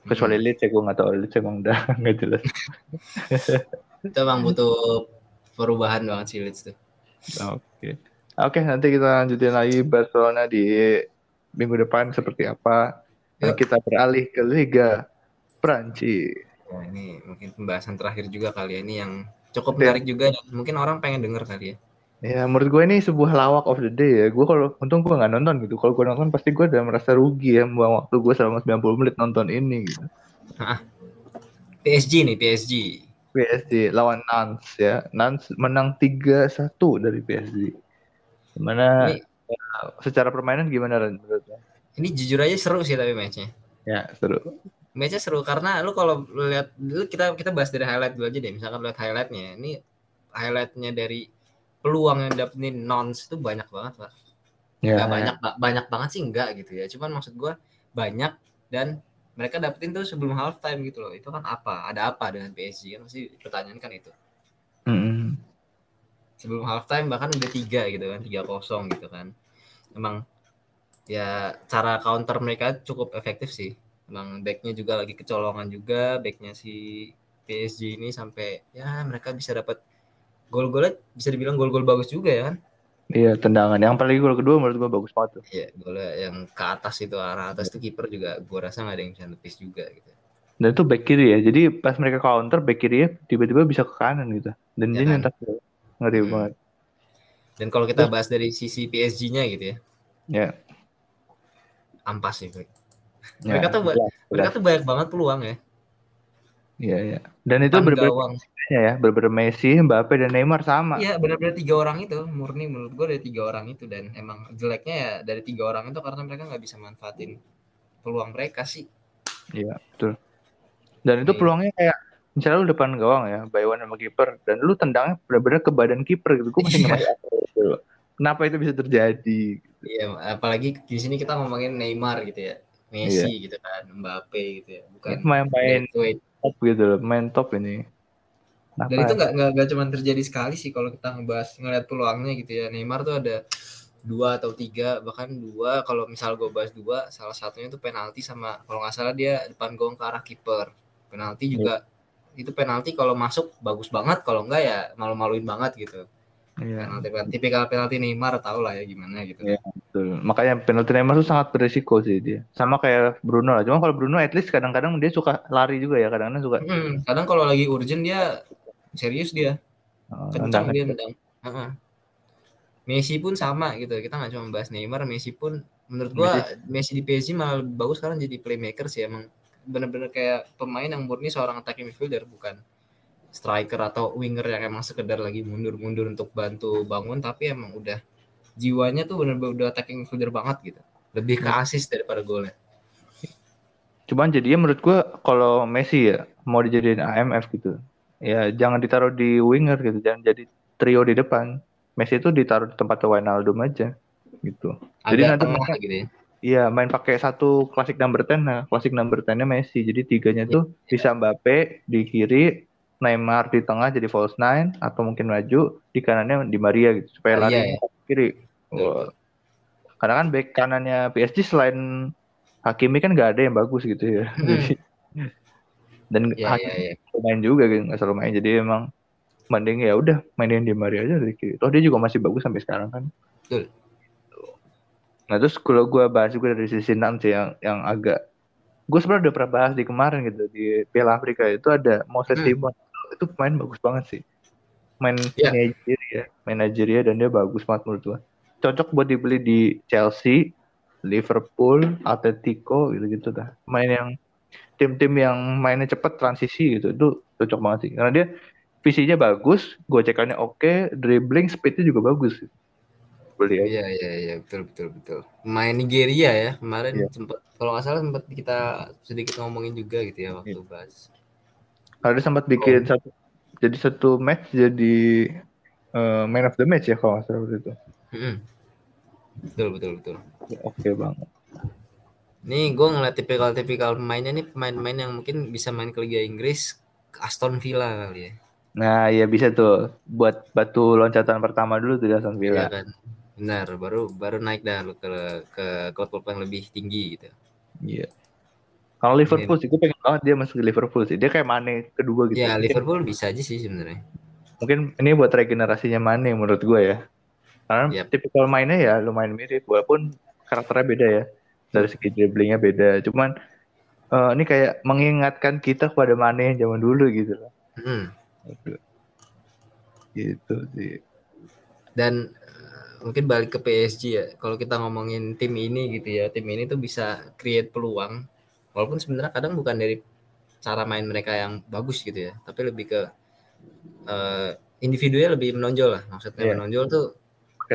Kecuali Hmm. Leeds ya gue nggak tahu Leeds emang udah nggak jelas. Itu emang butuh perubahan banget sih Leeds tuh Oke. Oke, nanti kita lanjutin lagi Barcelona di minggu depan seperti apa. Yuk. kita beralih ke Liga Prancis. Ya, ini mungkin pembahasan terakhir juga kali ya ini yang cukup Ya. menarik juga dan mungkin orang pengen denger kali ya. Ya, menurut gue ini sebuah lawak of the day ya. Gue kalau untung gue nggak nonton gitu. Kalau gue nonton pasti gue udah merasa rugi ya membuang waktu gue selama 90 menit nonton ini gitu. PSG nih PSG. PSG lawan Nantes ya. Nantes menang 3-1 dari PSG. Gimana Ini- ya, secara permainan gimana Ren, menurut lo? Ini jujur aja seru sih tapi matchnya. Ya, seru. Matchnya seru karena lu kalau lu lihat dulu kita kita bahas dari highlight dulu aja deh. Misalkan lihat highlightnya, ini highlightnya dari peluang yang dapetin nons itu banyak banget pak. Ya, banyak ba- banyak banget sih enggak gitu ya. Cuman maksud gua banyak dan mereka dapetin tuh sebelum half time gitu loh. Itu kan apa? Ada apa dengan PSG kan masih pertanyaan kan itu. Mm-mm. Sebelum half time bahkan udah tiga gitu kan, tiga kosong gitu kan. Emang ya cara counter mereka cukup efektif sih. Emang backnya juga lagi kecolongan juga, backnya si PSG ini sampai ya mereka bisa dapat gol-golnya bisa dibilang gol-gol bagus juga ya kan. Iya tendangan. Yang paling gol kedua menurut gua bagus banget tuh. Iya, golnya yang ke atas itu arah atas itu kiper juga gua rasa nggak ada yang bisa nepis juga gitu. Dan itu back kiri ya. Jadi pas mereka counter back kiri ya tiba-tiba bisa ke kanan gitu. Dan Ya dia kan? nyentak ngeri Hmm. banget. Dan kalau kita bahas dari sisi PSG-nya gitu ya, Ya. ampas sih. Ya Mereka tuh Mereka tuh banyak banget peluang ya. Iya iya. Dan itu gawang. Ya, bener-bener Messi, Mbappe dan Neymar sama. Iya, benar-benar tiga orang itu murni menurut gue dari tiga orang itu dan emang jeleknya ya dari tiga orang itu karena mereka nggak bisa manfaatin peluang mereka sih. Iya, betul. Dan itu Iya. peluangnya kayak misalnya lu depan gawang ya, by one sama kiper dan lu tendangnya bener-bener ke badan kiper gitu. Gue masih Iya. nggak gitu loh. Kenapa itu bisa terjadi? Iya, apalagi di sini kita ngomongin Neymar gitu ya, Messi gitu kan, Mbappe gitu ya, bukan Braithwaite. top gitu loh, main top ini. Dan itu nggak nggak nggak cuma terjadi sekali sih kalau kita ngebahas ngeliat peluangnya gitu ya. Neymar tuh ada dua atau tiga bahkan dua kalau misal gue bahas dua salah satunya itu penalti sama kalau nggak salah dia depan gawang ke arah kiper penalti juga itu penalti kalau masuk bagus banget kalau enggak ya malu-maluin banget gitu Iya, penalti penalti tipikal penalti Neymar tau lah ya gimana gitu Iya. betul. Makanya penalti Neymar tuh sangat berisiko sih dia. Sama kayak Bruno lah. Cuma kalau Bruno at least kadang-kadang dia suka lari juga ya, kadang-kadang suka Hmm, kadang kalau lagi urgent dia serius dia. Uh, kencang dia nendang Heeh. Messi pun sama gitu. Kita nggak cuma bahas Neymar Messi pun menurut gua Messi. Di PSG malah bagus sekarang jadi playmaker sih. Emang bener-bener kayak pemain yang murni seorang attacking midfielder bukan striker atau winger yang emang sekedar lagi mundur-mundur untuk bantu bangun tapi emang udah jiwanya tuh bener-bener udah attacking midfielder banget gitu. Lebih ke assist daripada golnya. Cuman jadinya menurut gua kalau Messi ya mau dijadiin AMF gitu. Ya jangan ditaruh di winger gitu, jangan jadi trio di depan. Messi itu ditaruh di tempat Wijnaldum aja gitu. Jadi agak nanti tengah mereka- gitu ya Iya, main pakai satu klasik number 10 nah, klasik number 10-nya Messi. Jadi tiganya tuh bisa Mbappe di kiri, Neymar di tengah jadi false nine atau mungkin maju di kanannya di Maria gitu supaya Maria, lari ya. ke kiri. Betul, Wah. Karena kan back kanannya PSG selain Hakimi kan nggak ada yang bagus gitu ya. Hmm. Dan iya, iya. selalu main juga gitu, nggak selalu main. Jadi emang mending ya udah mainin di Maria aja dari kiri. Toh dia juga masih bagus sampai sekarang kan. Betul. Nah terus kalau gue bahas juga dari sisi Nancy yang yang agak gue sebenarnya udah pernah bahas di kemarin gitu di Piala Afrika itu ada Moses Hmm. Simon itu pemain bagus banget sih main Iya. Nigeria main Nigeria dan dia bagus banget menurut gue cocok buat dibeli di Chelsea Liverpool Atletico gitu gitu dah main yang tim-tim yang mainnya cepet transisi gitu itu cocok banget sih karena dia visinya bagus gocekannya oke dribbling speednya juga bagus beli aja Iya iya iya betul betul betul. Main Nigeria ya kemarin Iya. sempat kalau nggak salah sempat kita sedikit ngomongin juga gitu ya waktu Iya. bahas. Dia sempat bikin satu jadi satu match jadi eh, man of the match ya kalau nggak salah waktu itu. Mm-mm. Betul betul betul. Oke banget. Nih gue ngeliat tipikal-tipikal pemainnya nih pemain-pemain yang mungkin bisa main ke Liga Inggris ke Aston Villa kali ya. Nah ya bisa tuh buat batu loncatan pertama dulu tuh Aston Iya Villa. kan. Benar, baru baru naik dah lu ke ke klub-klub yang lebih tinggi gitu. Iya. Kalau Liverpool sih gue pengen banget dia masuk di Liverpool sih. Dia kayak Mane kedua gitu. Ya Liverpool bisa aja sih sebenarnya. Mungkin ini buat regenerasinya Mane menurut gue ya. Karena Yap. tipikal mainnya ya lumayan mirip walaupun karakternya beda ya. Dari segi dribblingnya beda. Cuman eh, ini kayak mengingatkan kita kepada Mane yang zaman dulu gitu loh. Mm. Gitu sih. Dan eh, mungkin balik ke PSG ya. Kalau kita ngomongin tim ini gitu ya, tim ini tuh bisa create peluang. Walaupun sebenarnya kadang bukan dari cara main mereka yang bagus gitu ya, tapi lebih ke eh, individunya lebih menonjol lah. Maksudnya Iya. menonjol tuh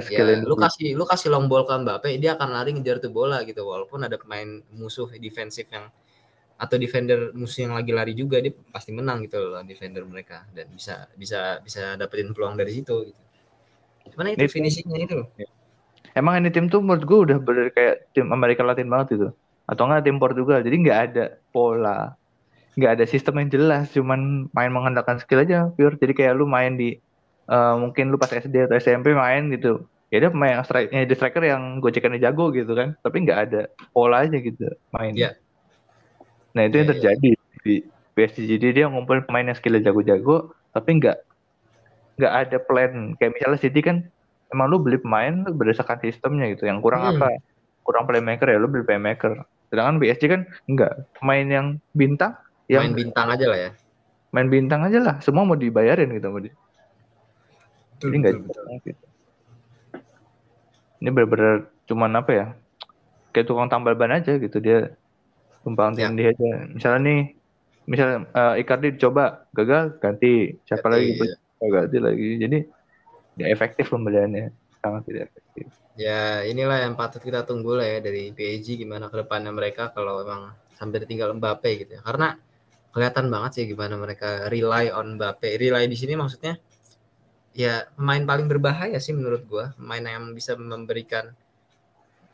ya lu kasih lu kasih long ball ke Mbappe, dia akan lari ngejar tuh bola gitu. Walaupun ada pemain musuh defensif yang atau defender musuh yang lagi lari juga dia pasti menang gitu loh defender mereka dan bisa bisa bisa dapetin peluang dari situ gitu. Cuman itu Ini- finishingnya itu loh. Emang ini tim tuh menurut gue udah bener kayak tim Amerika Latin banget gitu. atau enggak tim Portugal jadi nggak ada pola nggak ada sistem yang jelas cuman main mengandalkan skill aja pure jadi kayak lu main di uh, mungkin lu pas SD atau SMP main gitu. Ya dia pemain yang strike di striker yang gocekannya jago gitu kan. Tapi nggak ada pola aja gitu main yeah. nah itu yeah, yang iya, terjadi. Yeah. di PSG jadi dia ngumpulin pemain yang skillnya jago-jago tapi nggak nggak ada plan. Kayak misalnya City kan emang lu beli pemain lu berdasarkan sistemnya gitu. Yang kurang hmm. apa? Kurang playmaker ya lu beli playmaker. Sedangkan PSG kan enggak pemain yang bintang yang main bintang aja lah ya. Main bintang aja lah. Semua mau dibayarin gitu mau di jadi nggak gitu. ini benar-benar cuman apa ya kayak tukang tambal ban aja gitu dia tumpang ya. tindih aja. Misalnya nih misalnya uh, Icardi coba gagal ganti. Siapa ganti, lagi? ya. ganti lagi? Jadi ya efektif pembeliannya. Sangat tidak efektif. Ya inilah yang patut kita tunggu lah ya dari PSG gimana ke depannya mereka kalau emang sampai tinggal Mbappe gitu ya. Karena kelihatan banget sih gimana mereka rely on Mbappe. Rely di sini maksudnya ya pemain paling berbahaya sih menurut gua, pemain yang bisa memberikan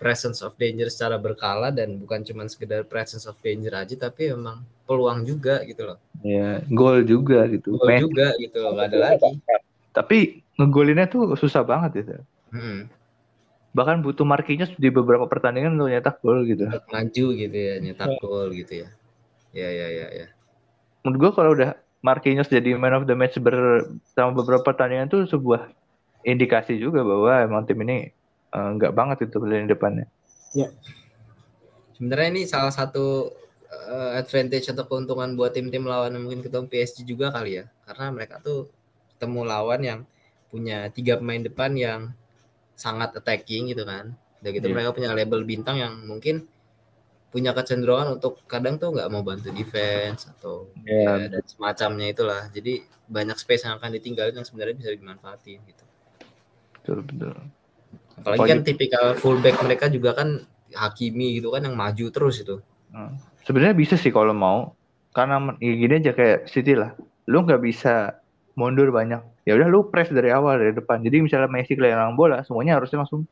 presence of danger secara berkala dan bukan cuma sekedar presence of danger aja tapi memang peluang juga gitu loh. Ya, gol juga gitu. Gol juga gitu loh, gak ada lagi. Tapi ngegolinnya tuh susah banget gitu. Hmm. Bahkan butuh Marquinhos di beberapa pertandingan untuk nyetak gol gitu. Maju gitu ya, nyetak gol gitu ya. Ya ya ya ya menurut gue kalau udah Marquinhos jadi man of the match bersama beberapa pertandingan itu sebuah indikasi juga bahwa emang tim ini uh, nggak banget itu lini depannya. Ya. Sebenarnya ini salah satu uh, advantage atau keuntungan buat tim-tim lawan mungkin ketemu PSG juga kali ya, karena mereka tuh ketemu lawan yang punya tiga pemain depan yang sangat attacking gitu kan. Udah gitu yeah. mereka punya label bintang yang mungkin punya kecenderungan untuk kadang tuh nggak mau bantu defense atau yeah. ya, dan semacamnya itulah. Jadi banyak space yang akan ditinggalin yang sebenarnya bisa dimanfaatin gitu. Betul betul. Apalagi Apalagi kan tipikal fullback mereka juga kan Hakimi gitu kan yang maju terus itu. Hmm. Sebenarnya bisa sih kalau mau karena ya gini aja kayak City lah. Lu nggak bisa mundur banyak. Ya udah lu press dari awal dari depan. Jadi misalnya Messi kehilangan bola, semuanya harusnya langsung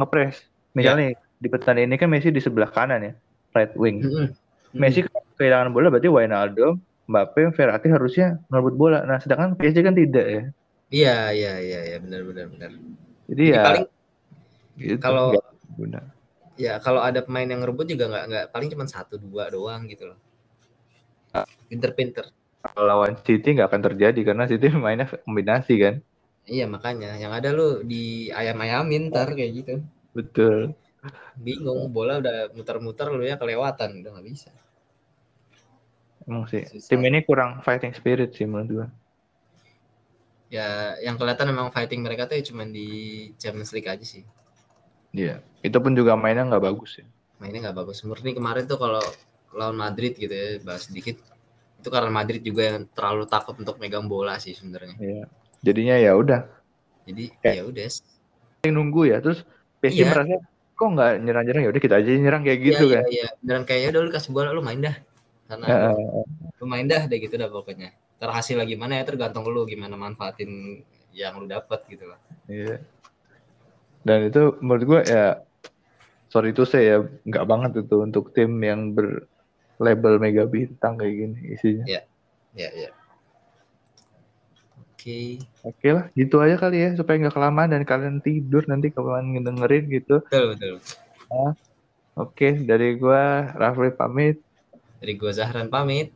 ngepres. Misalnya yeah. di pertandingan ini kan Messi di sebelah kanan ya right wing. Mm -hmm. Messi kehilangan bola berarti Wijnaldum, Mbappe, Verratti harusnya merebut bola. Nah, sedangkan PSG kan tidak ya. Iya, iya, iya, iya, benar benar benar. Jadi, Jadi ya paling gitu, kalau guna. Ya, kalau ada pemain yang ngerebut juga nggak nggak paling cuma satu dua doang gitu loh. Pinter-pinter. Kalau lawan City nggak akan terjadi karena City mainnya kombinasi kan. Iya makanya yang ada lu di ayam-ayamin ntar kayak gitu. Betul bingung bola udah muter-muter lu ya kelewatan udah nggak bisa. Emang sih. Susah. tim ini kurang fighting spirit sih menurut gua. Ya yang kelihatan memang fighting mereka tuh cuma di Champions League aja sih. Iya. Itu pun juga mainnya nggak bagus ya. Mainnya nggak bagus. Murni kemarin tuh kalau lawan Madrid gitu ya bahas sedikit. Itu karena Madrid juga yang terlalu takut untuk megang bola sih sebenarnya. Iya. Jadinya ya udah. Jadi ya udah. Nunggu ya terus PSG iya. merasa kok nggak nyerang-nyerang ya udah kita aja nyerang kayak gitu ya, kan. Iya, nyerang kayak udah lu kasih bola lu main dah. Karena uh, lu main dah deh gitu dah pokoknya. Terhasil lagi mana ya tergantung lu gimana manfaatin yang lu dapat gitu lah. Iya. Dan itu menurut gue ya sorry itu saya ya nggak banget itu untuk tim yang berlabel mega bintang kayak gini isinya. Iya. Iya, iya. Oke. Oke lah, gitu aja kali ya supaya nggak kelamaan dan kalian tidur nanti kalian ngedengerin gitu. Betul betul. Nah, Oke, dari gua Rafli pamit. Dari gua Zahran pamit.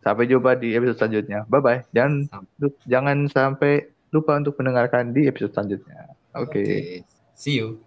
Sampai jumpa di episode selanjutnya. Bye bye. Dan sampai. jangan sampai lupa untuk mendengarkan di episode selanjutnya. Oke. Okay. Okay. See you.